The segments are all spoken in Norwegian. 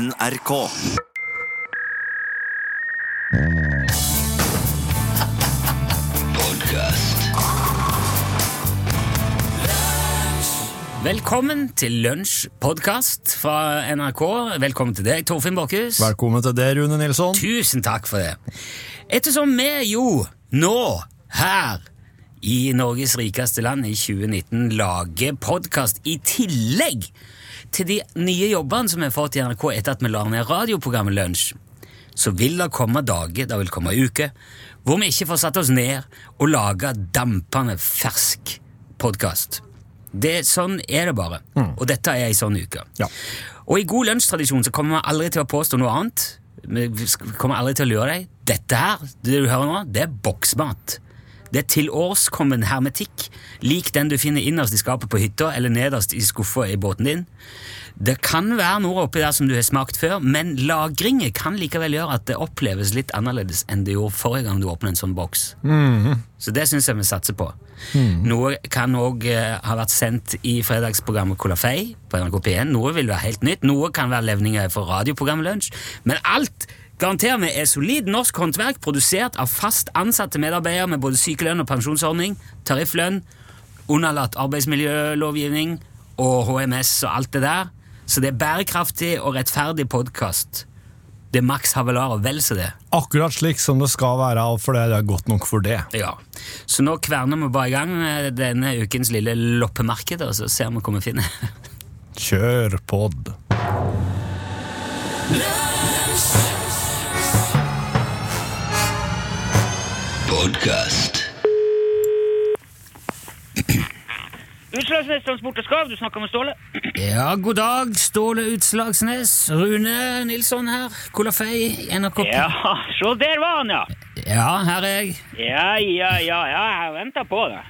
NRK. Velkommen til lunsjpodkast fra NRK. Velkommen til deg, Torfinn Borkhus. Velkommen til deg, Rune Nilsson. Tusen takk for det. Ettersom vi jo nå, her i Norges rikeste land i 2019, lager podkast i tillegg til de nye jobbene som vi har fått i NRK etter at vi la ned radioprogrammet Lunsj, så vil det komme dager, det vil komme uker, hvor vi ikke får satt oss ned og laga dampende fersk podkast. Det, sånn er det bare. Og dette er ei sånn uke. Ja. Og i god lunsjtradisjon så kommer vi aldri til å påstå noe annet. Vi kommer aldri til å lure deg. Dette her, det du hører nå, det er boksmat. Det er tilårskommen hermetikk, lik den du finner innerst i skapet på hytta eller nederst i skuffa i båten din. Det kan være noe oppi der som du har smakt før, men lagringer kan likevel gjøre at det oppleves litt annerledes enn det gjorde forrige gang du åpnet en sånn boks. Så det syns jeg vi satser på. Noe kan òg ha vært sendt i fredagsprogrammet Kolafei på NRK P1. Noe vil være helt nytt, noe kan være levninger fra radioprogrammet Lunsj. Men alt garanterer vi er solid norsk håndverk, produsert av fast ansatte medarbeidere med både sykelønn og pensjonsordning, tarifflønn, underlatt arbeidsmiljølovgivning og HMS og alt det der. Så det er bærekraftig og rettferdig podkast. Det er Max Havelar og vel så det. Akkurat slik som det skal være, for det er godt nok for det. Ja, Så nå kverner vi bare i gang med denne ukens lille loppemarked, og så ser vi hva vi finner. Kjør pod. Utslagsnes Transport og Skarv, du snakker med Ståle. Ja, god dag, Ståle Utslagsnes. Rune Nilsson her. Kolafei, NRK. Ja, så der var han, ja. ja, her er jeg. Ja, ja, ja, ja, jeg venta på det.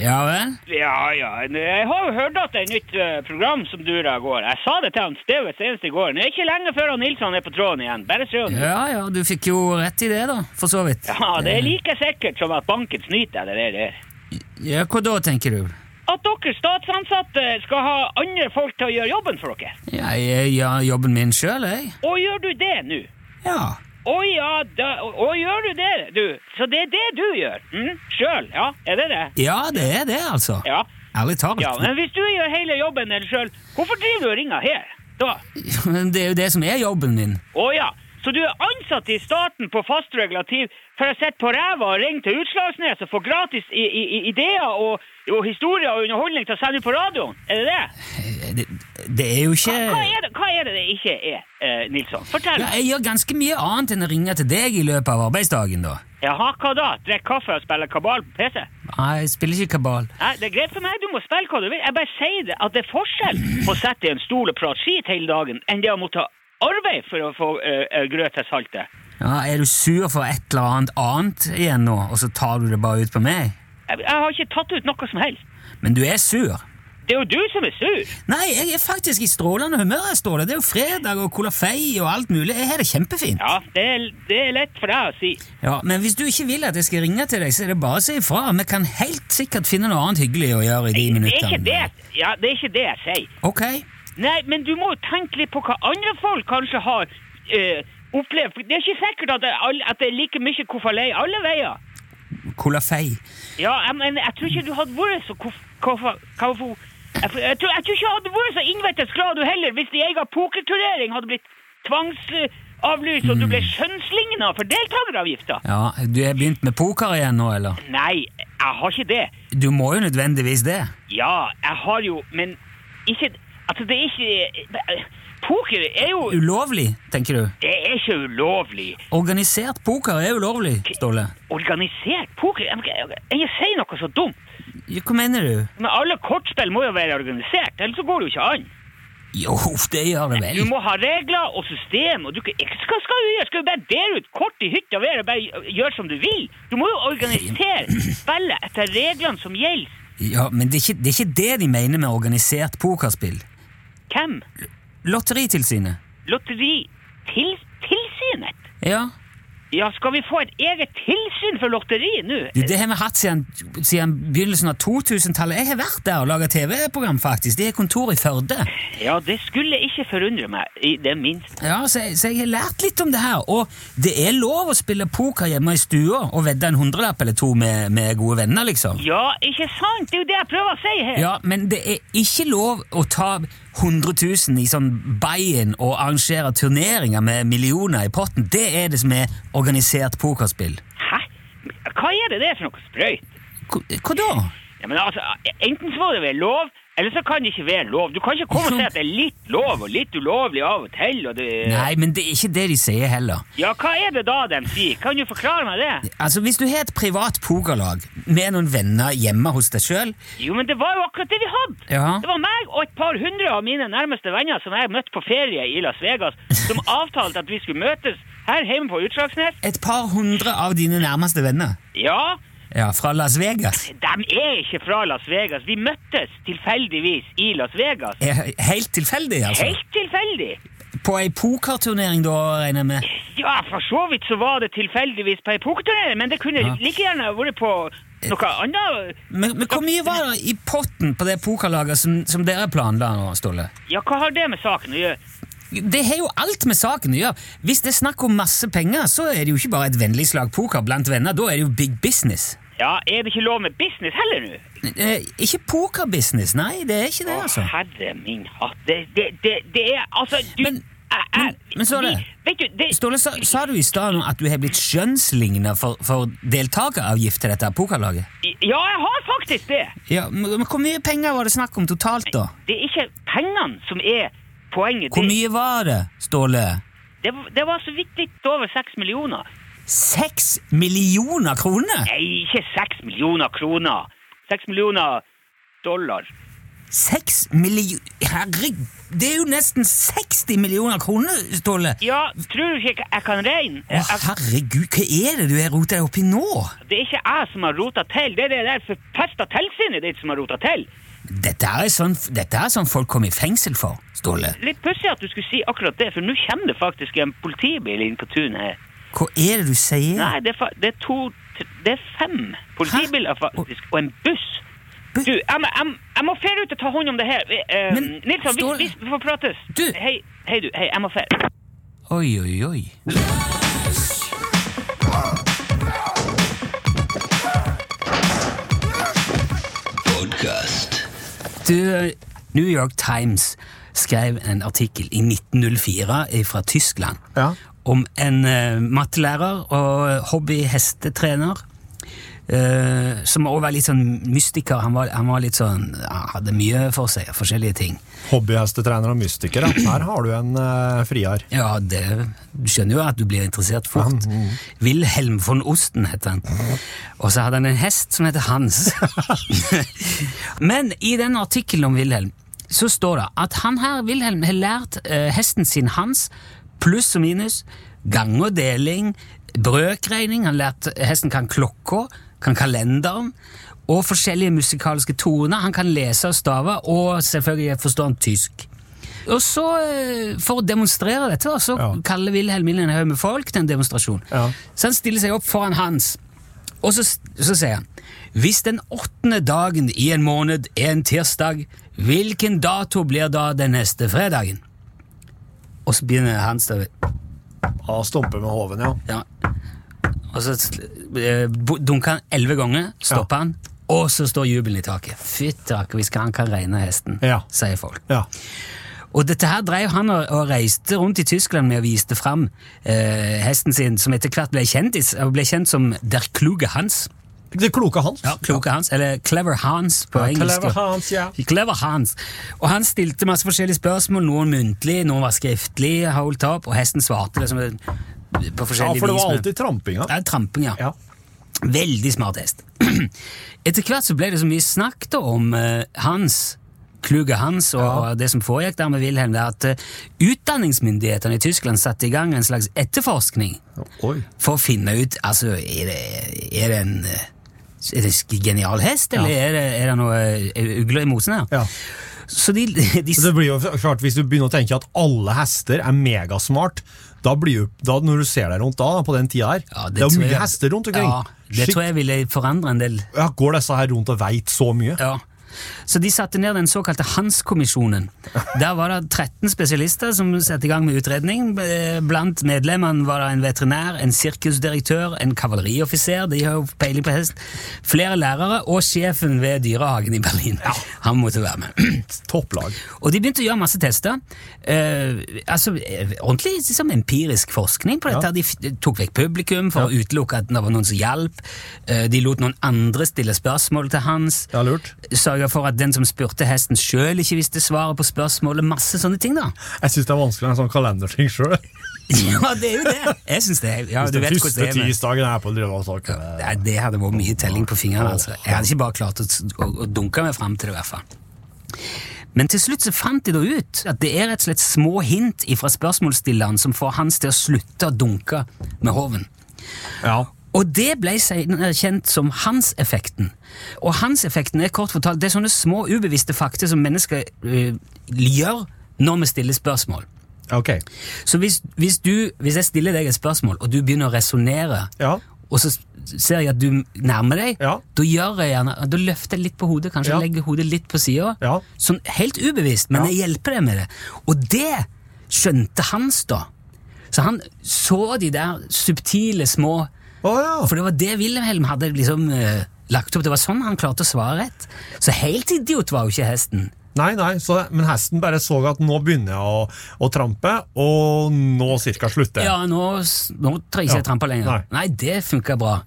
Ja vel? Ja, ja, jeg har jo hørt at det er et nytt eh, program som durer av går. Jeg sa det til han Steve senest i går. Det er ikke lenge før han Nilsson er på tråden igjen. Bare se om Ja ja, du fikk jo rett i det, da, for så vidt. Ja, det er like sikkert som at banken snyter eller det der. Ja, Hva da, tenker du? At dere statsansatte skal ha andre folk til å gjøre jobben for dere. Ja, jeg gjør jobben min sjøl, jeg. Og gjør du det nå? Ja. Å ja, da, å, gjør du det, du? Så det er det du gjør? Mm? Sjøl, ja? Er det det? Ja, det er det, altså. Ja. Ærlig talt. Ja, men hvis du gjør hele jobben din sjøl, hvorfor driver du og ringer her? Da? Det er jo det som er jobben min. Å ja, så du er ansatt i staten på fast regulativ for å sitte på ræva og ringe til Utslagsnes og få gratis i, i, i ideer og, og historier og underholdning til å sende ut på radioen? Er det det? Det, det er jo ikke Hva, hva, er det, hva er det det ikke er, eh, Nilsson? Fortell. ja, Jeg gjør ganske mye annet enn å ringe til deg i løpet av arbeidsdagen, da. Jaha, hva da? Drikke kaffe og spille kabal på PC? Nei, jeg spiller ikke kabal. Nei, det er greit for meg, du må spille hva du vil. Jeg bare sier det, at det er forskjell på å sitte i en stol og prate skit hele dagen, enn det å måtte arbeide for å få uh, grøt til saltet. Ja, Er du sur for et eller annet annet igjen nå, og så tar du det bare ut på meg? Jeg, jeg har ikke tatt ut noe som helst. Men du er sur. Det er jo du som er sur. Nei, jeg er faktisk i strålende humør, jeg, står Det Det er jo fredag og kolafei og alt mulig. Jeg har det kjempefint. Ja, det er, det er lett for deg å si. Ja, Men hvis du ikke vil at jeg skal ringe til deg, så er det bare å si ifra. Vi kan helt sikkert finne noe annet hyggelig å gjøre i de Det er minuttene. ikke det, ja, det er ikke det jeg sier. Ok. Nei, men du må jo tenke litt på hva andre folk kanskje har øh, opplevd. Det er ikke sikkert at det, at det er like mye kofalei alle veier. Kolafei. Ja, men jeg tror ikke du hadde vært så kof... kofa- kafo... Jeg, jeg, tror, jeg tror ikke jeg hadde vært så innvettes glad du heller hvis din egen pokerturnering hadde blitt tvangsavlyst og du ble skjønnsligna for deltakeravgifta. Ja, Du er begynt med poker igjen nå, eller? Nei, jeg har ikke det. Du må jo nødvendigvis det. Ja, jeg har jo, men ikke Altså, det er ikke Poker er jo Ulovlig, tenker du? Det er ikke ulovlig. Organisert poker er ulovlig, Ståle. Organisert poker jeg sier noe så dumt. Hva mener du? Men alle kortspill må jo være organisert, ellers så går det jo ikke an. Jo, det gjør det vel. Du må ha regler og system. og du, kan- hva skal, du gjøre? Skal du bare dele ut kort i hytta og være og bare gjøre som du vil? Du må jo organisere spillet etter reglene som gjelder. Ja, Men det er, ikke, det er ikke det de mener med organisert pokerspill. Hvem? Lotteritilsynet. Lotteritilsynet? Ja. Ja, skal vi få et eget tilsyn for lotteri nå? Det har vi hatt siden, siden begynnelsen av 2000-tallet. Jeg har vært der og laga TV-program, faktisk. Det er kontor i Førde. Ja, det skulle ikke forundre meg i det minste. Ja, så så jeg har lært litt om det her. Og det er lov å spille poker hjemme i stua og vedde en hundrelapp eller to med, med gode venner, liksom. Ja, ikke sant? Det er jo det jeg prøver å si her. Ja, men det er ikke lov å ta 100 000 i sånn buy-in og arrangere turneringer med millioner i potten. Det er det som er organisert pokerspill. Hæ? Hva er det det er for noe sprøyt? Hva, hva da? Ja, men altså, Enten så må det være lov, eller så kan det ikke være lov. Du kan ikke komme og si at det er litt lov og litt ulovlig av og til. og det... Nei, men det er ikke det de sier heller. Ja, hva er det da de sier? Kan du forklare meg det? Altså, Hvis du har et privat pokerlag med noen venner hjemme hos deg sjøl Jo, men det var jo akkurat det vi hadde. Ja. Det var meg og et par hundre av mine nærmeste venner som jeg møtte på ferie i Las Vegas, som avtalte at vi skulle møtes her hjemme på Utslagsnes. Et par hundre av dine nærmeste venner Ja, Ja, fra Las Vegas. de er ikke fra Las Vegas. Vi møttes tilfeldigvis i Las Vegas. Helt tilfeldig, altså? Helt tilfeldig. På ei pokerturnering, da, regner jeg med? Ja, for så vidt så var det tilfeldigvis på ei pokerturnering, men det kunne Ja. like gjerne vært på noe annet. Men, men hvor mye var det i potten på det pokerlaget som, som dere planla nå, Ståle? Ja, hva har det med saken å gjøre? Det har jo alt med saken å gjøre. Hvis det er snakk om masse penger, så er det jo ikke bare et vennlig slag poker blant venner. Da er det jo big business. Ja, er det ikke lov med business heller nå? Eh, ikke pokerbusiness, nei. Det er ikke det, altså. Å, herre min hatt. Det, det, det, det er altså du, Men- jeg- jeg- men- men så er vi- du, det Ståle, sa, sa du i stad at du har blitt skjønnsligna for, for deltakeravgift til dette pokerlaget? Ja, jeg har faktisk det. Ja, men Hvor mye penger var det snakk om totalt, da? Det er ikke pengene som er poenget. Hvor mye var det, Ståle? det, det var så vidt litt over seks millioner. Seks millioner kroner? Nei, ikke seks millioner kroner. Seks millioner dollar. Seks millioner Herregud, det er jo nesten 60 millioner kroner, Ståle! Ja, tror du ikke jeg kan regne? Å, herregud, hva er det du har rota deg opp i nå? det er ikke jeg som har rota til, det er det der forpesta tilsynet ditt som har rota til. Dette er, sånn, dette er sånn folk kommer i fengsel for, Ståle. Litt pussig at du skulle si akkurat det, for nå kommer det faktisk en politibil inn på tunet her. Hva er det du sier? Nei, det er, fa- det er to Det er fem politibiler, faktisk, og en buss. Bu- Du, jeg, jeg, jeg må fære ut og ta hånd om det her. Uh, Men, Nilsson, står- vi, vi får prates. Du- Hei, hei, du. Hei, jeg må fære. Oi, oi, oi. Du, New York Times skrev en artikkel i 1904 fra Tyskland Ja. Om en uh, mattelærer og hobbyhestetrener. Uh, som også var litt sånn mystiker. Han var, han var litt sånn, han hadde mye for seg, forskjellige ting. Hobbyhestetrener og mystiker. Her har du en uh, friar. Ja, det, du skjønner jo at du blir interessert fort. Wilhelm von Osten heter han. Og så hadde han en hest som heter Hans. Men i den artikkelen om Wilhelm så står det at han her, Wilhelm, har lært uh, hesten sin Hans pluss og minus, gang og deling, brøkregning. Han lærte hesten kan klokka, kan kalenderen, og forskjellige musikalske toner. Han kan lese og stave, og selvfølgelig forstår han tysk. Og så, eh, For å demonstrere dette, så Ja. kaller Wilhelm inn en haug med folk til en demonstrasjon. Ja. Så han stiller seg opp foran Hans, og så, så sier han Hvis den åttende dagen i en måned er en tirsdag, hvilken dato blir da den neste fredagen? Og så begynner da Ja, Stumpe med hoven, ja. ja. Og så eh, dunker han elleve ganger, stopper han, og så står jubelen i taket. Fyttak, hvis han kan regne hesten, Ja. sier folk. ja. Og dette her drev han og, og reiste rundt i Tyskland med å viste fram eh, hesten sin, som etter hvert ble kjent, ble kjent som Der Kluge Hans. Det kloke Hans. Ja, Kloke Hans, eller Clever Hans på Ja, engelsk. Clever Hans, ja. Clever Hans. Og han stilte masse forskjellige spørsmål, noen muntlig, noen var skriftlig, holdt opp, og hesten svarte liksom på forskjellige vis. Ja, for det var alltid trampinga. Ja, tramping, ja. Ja. Veldig smart hest. Etter hvert så ble det så mye snakk om uh, Hans, Kluge Hans, og det som foregikk der med Wilhelm, er at eh, utdanningsmyndighetene i Tyskland satte i gang en slags etterforskning Oi. for å finne ut altså, er det, er det en eh, er det en genial hest, eller Ja. er, det, er det noe ugler i mosen her? Ja. Så de, de, Det blir jo klart, Hvis du begynner å tenke at alle hester er megasmart, da blir jo, da, når du ser deg rundt da, på den tida her Ja, Det, er jo mye jeg- hester rundt omkring. Ja, det Shit. tror jeg ville forandre en del. Ja, går disse her rundt og veit så mye? Ja. Så de satte ned den såkalte Hans-kommisjonen. Der var det 13 spesialister som satte i gang med utredning. Eh, Blant medlemmene var det en veterinær, en sirkusdirektør, en kavalerioffiser, de har jo peiling på hest, flere lærere og sjefen ved dyrehagen i Berlin. Han måtte være med. Topplag. Og de begynte å gjøre masse tester. Eh, altså, eh, ordentlig liksom, empirisk forskning på dette. Ja. De tok vekk publikum for å utelukke at det var noen som hjalp. Eh, de lot noen andre stille spørsmål til Hans. Ja, lurt. Sørga for at den som spurte hesten sjøl ikke visste svaret på spørsmålet. Masse sånne ting, da. Jeg syns det er vanskelig med en sånn kalenderting sjøl. Ja, det er jo det! Jeg synes det. er- Ja, du vet hvordan det er. med- tirsdagen er på Drøvasak. Nei, det hadde vært mye telling på fingrene. altså. Jeg hadde ikke bare klart å, å, å dunke meg fram til det, i hvert fall. Men til slutt så fant de da ut at det er rett og slett små hint fra spørsmålsstilleren som får Hans til å slutte å dunke med hoven. Ja. Og det ble senere kjent som Hans-effekten. Og Hans-effekten er kort fortalt det er sånne små ubevisste fakta som mennesker uh, gjør når vi stiller spørsmål. Ok. Så hvis, hvis, du, hvis jeg stiller deg et spørsmål, og du begynner å resonnere, Ja. og så ser jeg at du nærmer deg, Ja. da gjør jeg gjerne Da løfter jeg litt på hodet, kanskje Ja. legger hodet litt på sida. Ja. Sånn helt ubevisst, men jeg hjelper deg med det. Og det skjønte Hans, da. Så han så de der subtile små Å ja. For det var det Wilhelm hadde liksom uh, lagt opp. Det var sånn han klarte å svare rett. Så helt idiot var jo ikke hesten. Nei, nei, så, men hesten bare så at nå begynner jeg å, å trampe, og nå cirka slutter jeg. Ja, nå, nå trenger ikke jeg Ja. trampe lenger. Nei. Nei, det funka bra.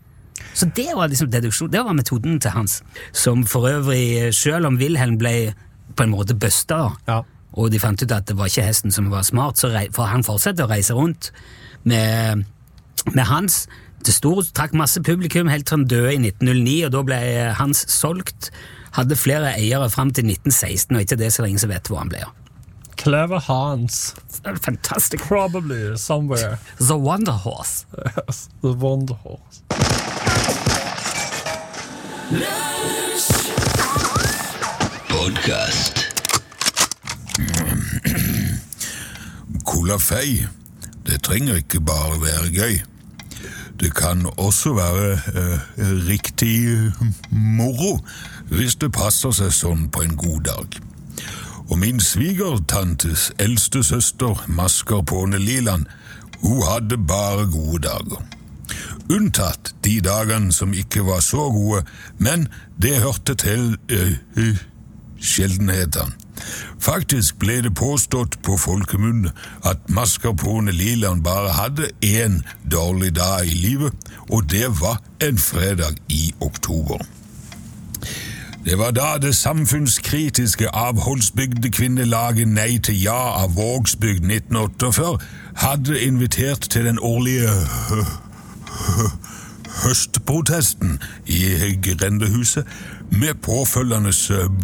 Så det var liksom deduksjon, det var metoden til Hans. Som for øvrig, selv om Wilhelm ble på en måte busta, Ja. og de fant ut at det var ikke hesten som var smart, så rei, for han fortsatte å reise rundt med, med Hans. Sto, trakk masse publikum helt til han døde i 1909, og da ble Hans solgt. Hadde flere eiere fram til 1916, og etter det så er det ingen som vet hvor han ble av. Clever Hans. Fantastic. Probably somewhere. The Wonder Horse. Yes, the Wonder Horse. Podcast. Colafei, det trenger ikke bare være gøy. Det kan også være eh, riktig moro, hvis det passer seg sånn på en god dag. Og min svigertantes eldste søster, Mascarpone Liland, hun hadde bare gode dager. Unntatt de dagene som ikke var så gode, men det hørte til eh, sjeldenhetene. Faktisk ble det påstått på folkemunne at Mascarpone Liland bare hadde én dårlig dag i livet, og det var en fredag i oktober. Det var da det samfunnskritiske avholdsbygdekvinnelaget Nei til ja av Vågsbygd 1948 hadde invitert til den årlige høstprotesten i grendehuset med påfølgende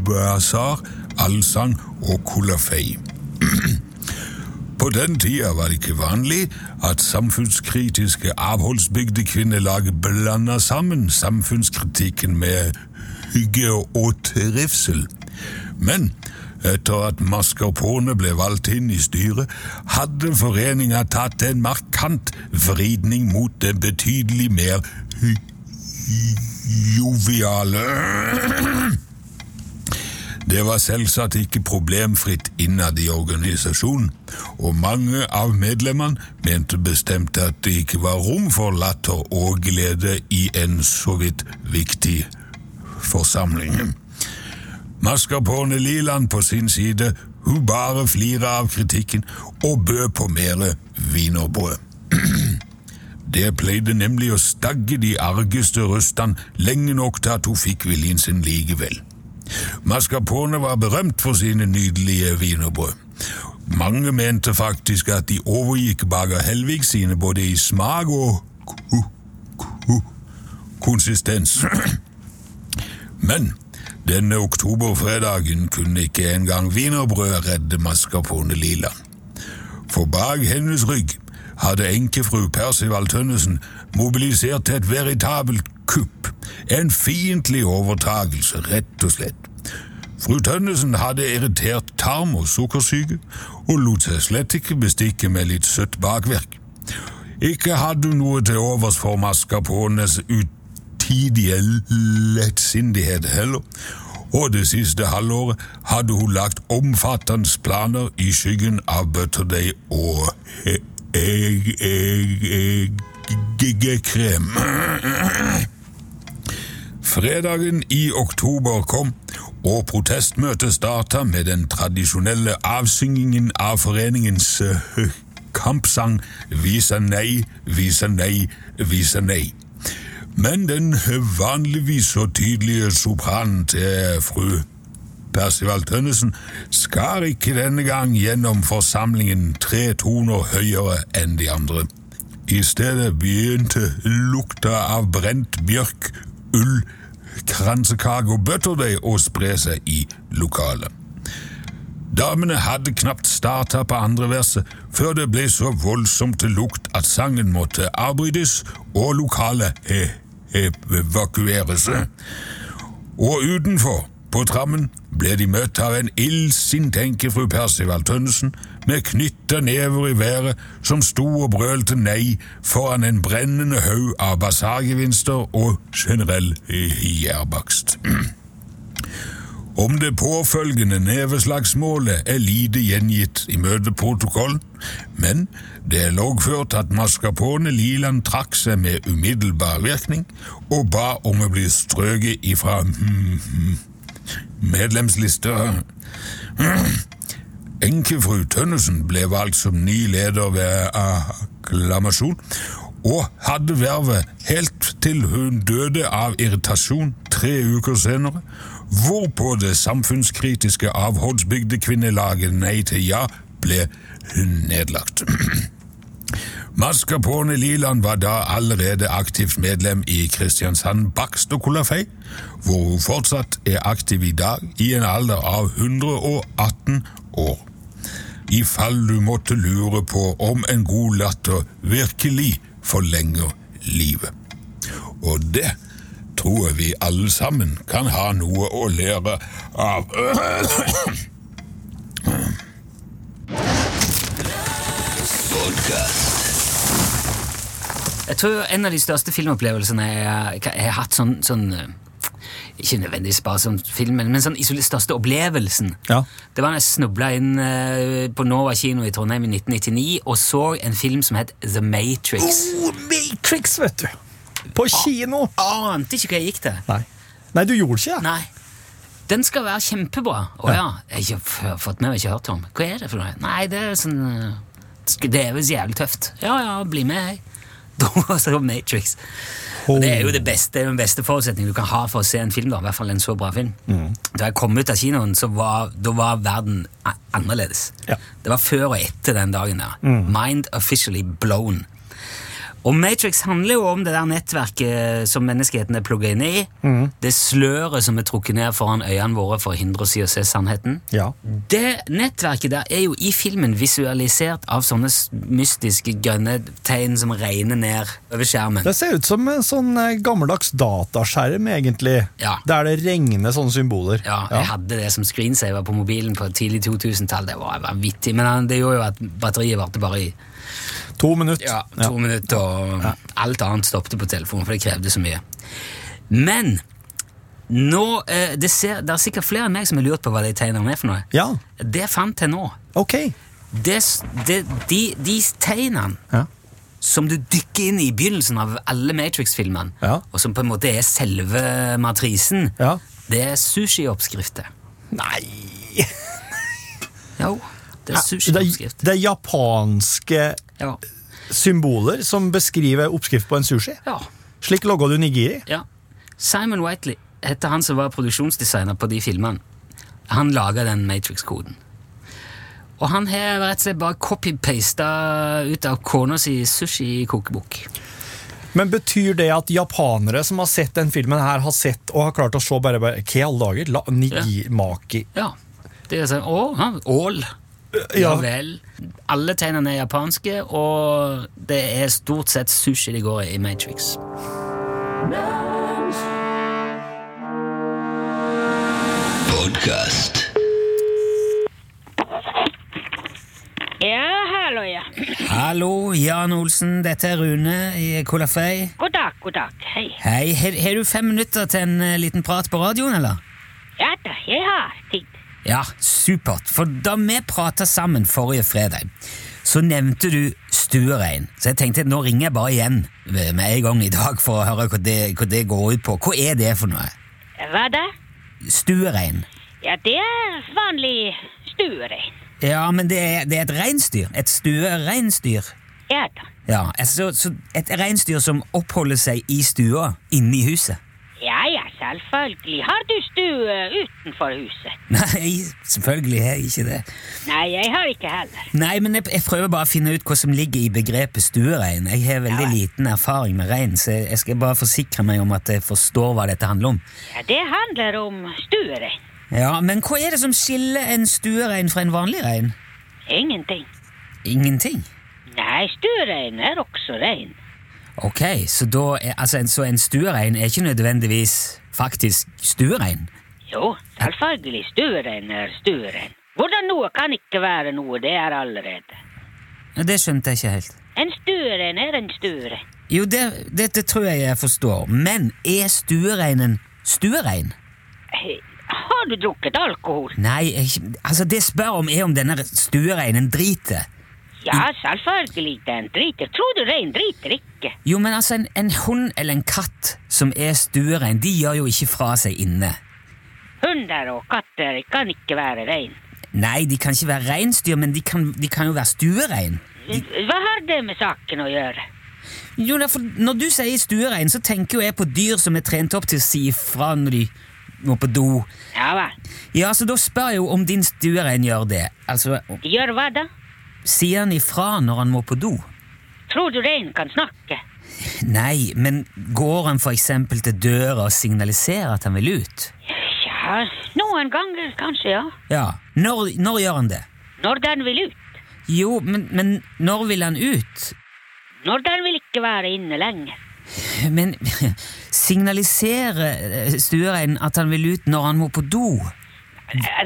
basar, allsang og kolafei. På den tida var det ikke vanlig at samfunnskritiske avholdsbygdekvinnelag blanda sammen samfunnskritikken med hygge og trivsel. Men etter at Mascarpone ble valgt inn i styret, hadde foreninga tatt en markant vridning mot en betydelig mer joviale det var selvsagt ikke problemfritt innad i organisasjonen, og mange av medlemmene mente bestemt at det ikke var rom for latter og glede i en så vidt viktig forsamling. Mascarpone Liland på sin side, hun bare flira av kritikken og bød på mere wienerbrød. Det pleide nemlig å stagge de argeste røstene lenge nok til at hun fikk viljen sin likevel. Mascarpone var berømt for sine nydelige wienerbrød. Mange mente faktisk at de overgikk Bager Helvig sine både i smak og ko ko konsistens. Men denne oktoberfredagen kunne ikke engang wienerbrød redde Mascarpone lila. For bak hennes rygg hadde enkefru Percival Tønnesen mobilisert til et veritabelt kupp, en fiendtlig overtagelse, rett og slett. Fru Tønnesen hadde irritert tarm og sukkersyke, og lot seg slett ikke bestikke med litt søtt bakverk. Ikke hadde hun noe til overs for Mascarpones utidige lettsindighet heller, og det siste halvåret hadde hun lagt omfattende planer i skyggen av butterdeig og eggekrem. Fredagen i oktober kom, og protestmøtet starta med den tradisjonelle avsyngingen av foreningens eh, kampsang Visa nei, visa nei, visa nei. Men den vanligvis så tydelige sopranen til fru Percival Tønnesen skar ikke denne gang gjennom forsamlingen tre toner høyere enn de andre. I stedet begynte lukta av brent bjørk, ull, kransekake og butterdeig å spre seg i lokalet. Damene hadde knapt starta på andre verset før det ble så voldsomt til lukt at sangen måtte avbrytes og lokalet he evakueres. Og utenfor, på trammen, ble de møtt av en illsint enkefru Percival Tønnesen med knytta never i været som sto og brølte nei foran en brennende haug av basargevinster og generell gjærbakst. Om det påfølgende neveslagsmålet er lite gjengitt i møteprotokollen, men det er loggført at Mascarpone Liland trakk seg med umiddelbar virkning og ba om å bli strøket ifra medlemslister. Enkefru Tønnesen ble valgt som ny leder ved akklamasjon, og hadde vervet helt til hun døde av irritasjon tre uker senere, hvorpå det samfunnskritiske avholdsbygdekvinnelaget Nei til ja ble nedlagt. Mascarpone Liland var da allerede aktivt medlem i Kristiansand Bakst og Kolafei, hvor hun fortsatt er aktiv i dag, i en alder av 118 år. I fall du måtte lure på om en god latter virkelig forlenger livet. Og det tror vi alle sammen kan ha noe å lære av. Jeg tror en av de største filmopplevelsene jeg, jeg har hatt sånn, sånn eh, Ikke nødvendigvis bare som film, men sånn isolert største opplevelsen. Ja. Det var da jeg snubla inn eh, på Nova kino i Trondheim i 1999 og så en film som het The Matrix. Oh, Matrix, vet du! På kino! Ante ikke hva jeg gikk til. Nei. Nei, du gjorde ikke det? Nei. Den skal være kjempebra. Å ja. Jeg har fått med meg, ikke hørt om. Hva er det for noe? Nei, det er sånn eh, Det er visst jævlig tøft. Ja ja, bli med, jeg. Var det Matrix. Og det er jo det beste, er jo den beste forutsetningen du kan ha for å se en film. da, i hvert fall en så bra film. Da jeg kom ut av kinoen, så var, var verden annerledes. Ja. Det var før og etter den dagen der. Mind officially blown. Og Matrix handler jo om det der nettverket som menneskeheten er plugga inn i. Det sløret som er trukket ned foran øynene våre for å hindre oss i å se sannheten. Ja. Det nettverket der er jo i filmen visualisert av sånne mystiske grønne tegn som regner ned over skjermen. Det ser ut som en sånn eh, gammeldags dataskjerm, egentlig. Ja. Der det regner sånne symboler. Ja, jeg hadde det som screensaver på mobilen på tidlig 2000-tall. Det var vanvittig, men det gjorde jo at batteriet varte bare i To minutter. ja, to minutter, og alt annet stoppet på telefonen, for det krevde så mye. Men nå, eh, det, ser, det er sikkert flere enn meg som har lurt på hva de tegnene er for noe. Ja, Det fant jeg nå. ok. Det, det, de, de tegnene Ja. som du dykker inn i i begynnelsen av alle Matrix-filmene, Ja. og som på en måte er selve matrisen, Ja. det er sushi-oppskrifter. Nei Jo, det er er- det er japanske Ja. symboler som beskriver oppskrift på en sushi. ja. Slik logga du nigiri. Ja. Simon Whiteley heter han som var produksjonsdesigner på de filmene. Han laga den Matrix-koden. Og han har rett og slett bare copy-pasta ut av kona si sushi-kokebok. Men betyr det at japanere som har sett den filmen her, har sett og har klart å se bare, bare Hva i alle dager? La, nigimaki. Ja. Det er sånn Å, ja, ål. Ja vel. Alle tegnene er japanske, og det er stort sett sushi de går i i Matrix. Podcast. Ja, hallo, ja. Hallo, Jan Olsen. Dette er Rune i Kolafei. God dag, god dag. Hei. Hei, har, har du fem minutter til en eh, liten prat på radioen, eller? Ja da, jeg har tid. Ja, supert. For da vi prata sammen forrige fredag, så nevnte du stuerein. Så jeg tenkte at nå ringer jeg bare igjen med en gang i dag for å høre hva det, hva det går ut på. Hva er det for noe? Hva da? Stuerein. Ja, det er vanlig stuerein. Ja, men det er, det er et reinsdyr. Et stuereinsdyr. Ja da. Ja, altså, så et reinsdyr som oppholder seg i stua inne i huset. Selvfølgelig. Har du stue utenfor huset? Nei, selvfølgelig har jeg ikke det. Nei, jeg har ikke heller. Nei, men jeg, jeg prøver bare å finne ut hva som ligger i begrepet stuerein. Jeg har veldig Ja liten erfaring med rein, så jeg skal bare forsikre meg om at jeg forstår hva dette handler om. Ja, det handler om stuerein. Ja, Men hva er det som skiller en stuerein fra en vanlig rein? Ingenting. Ingenting. Nei, stuerein er også rein. Ok, så, da altså, en, så en stuerein er ikke nødvendigvis faktisk stuerein? Jo, selvfølgelig, stuerein er stuerein. Hvordan noe kan ikke være noe, det er allerede. Det skjønte jeg ikke helt. En stuerein er en stuerein. Jo, det, dette tror jeg jeg forstår, men er stuereinen stuerein? Har du drukket alkohol? Nei, jeg, altså det jeg spør om er om denne stuereinen driter. Ja, selvfølgelig, den driter. Tror du rein driter ikke? Jo, men altså, en, en hund eller en katt som er stuerein, de gjør jo ikke fra seg inne. Hunder og katter kan ikke være rein. Nei, de kan ikke være reinsdyr, men de kan, de kan jo være stuerein. Hva har det med saken å gjøre? Jo, derfor, for Når du sier stuerein, så tenker jo jeg på dyr som er trent opp til å si ifra når de må på do. Ja hva? Ja, så da spør jeg jo om din stuerein gjør det. Altså, De gjør hva da? Sier han ifra når han må på do? Tror du reinen kan snakke? Nei, men går han for eksempel til døra og signaliserer at han vil ut? Ja, noen ganger kanskje, ja. Ja, når, når gjør han det? Når den vil ut. Jo, men, men når vil han ut? Når den vil ikke være inne lenger. Men signaliserer eh, stuereinen at han vil ut når han må på do?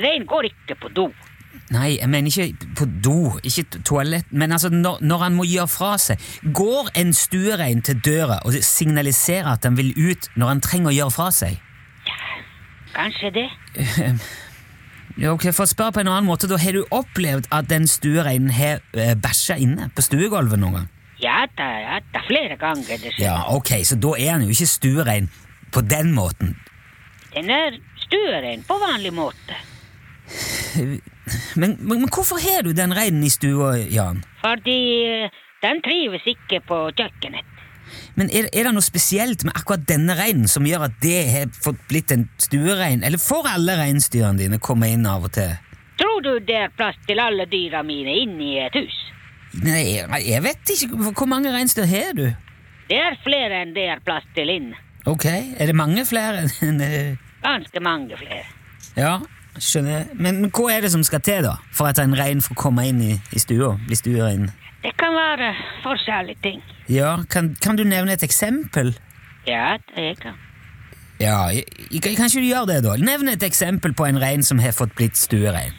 Rein går ikke på do. Nei, jeg mener ikke på do, ikke toalett, men altså når, når han må gjøre fra seg. Går en stuerein til døra og signaliserer at han vil ut når han trenger å gjøre fra seg? Ja, Kanskje det. Ja, ok, For å spørre på en annen måte, da Har du opplevd at den stuereinen har eh, bæsja inne på stuegulvet noen gang? Ja da, ja da, flere ganger det skjer. Ja, ok, så da er han jo ikke stuerein på den måten. Den er stuerein på vanlig måte. Men, men, men hvorfor har du den reinen i stua, Jan? Fordi eh, den trives ikke på kjøkkenet. Men er, er det noe spesielt med akkurat denne reinen som gjør at det har fått blitt en stuerein? Eller får alle reinsdyrene dine komme inn av og til? Tror du det er plass til alle dyra mine inne i et hus? Nei, jeg, vet ikke. Hvor mange reinsdyr har du? Det er flere enn det er plass til inn. Ok, er det mange flere enn Ganske mange flere. Ja, skjønner. Men, men hva er det som skal til, da? For at en rein får komme inn i, i stua? Bli stuerein? Det kan være forskjellige ting. Ja, kan, kan du nevne et eksempel? Ja, det kan. Ja, jeg, jeg, kan ikke du gjøre det, da? Nevn et eksempel på en rein som har fått blitt stuerein.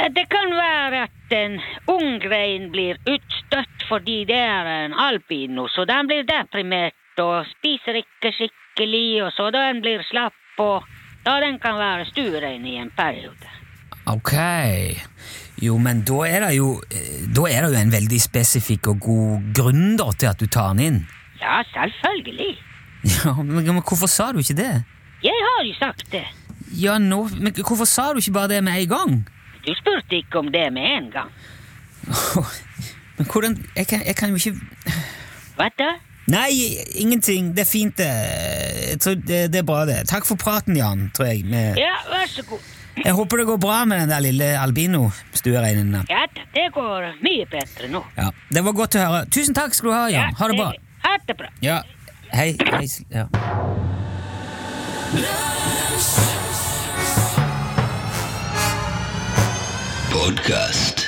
Det kan være at en ung rein blir utstøtt fordi det er en albino, så den blir deprimert og spiser ikke skikkelig, og så den blir slapp, og da den kan være stuerein i en periode. Ok. Jo, men da er det jo eh, Da er det jo en veldig spesifikk og god grunn da til at du tar den inn. Ja, selvfølgelig. Ja, men, men hvorfor sa du ikke det? Jeg har jo sagt det. Ja, nå, men hvorfor sa du ikke bare det med en gang? Du spurte ikke om det med en gang. Men hvordan Jeg kan, jeg kan jo ikke Hva da? Nei, ingenting. Det er fint, det. Jeg tror det, det er bra, det. Takk for praten, Jan, tror jeg. Med, Ja, vær så god. jeg håper det går bra med den der lille albino-stuereinen. Ja det går mye bedre nå. Ja, det var godt å høre. Tusen takk skal du ha, Jan. Ha det bra. Ha det bra. Ja, hei. hei. Ja. Podcast.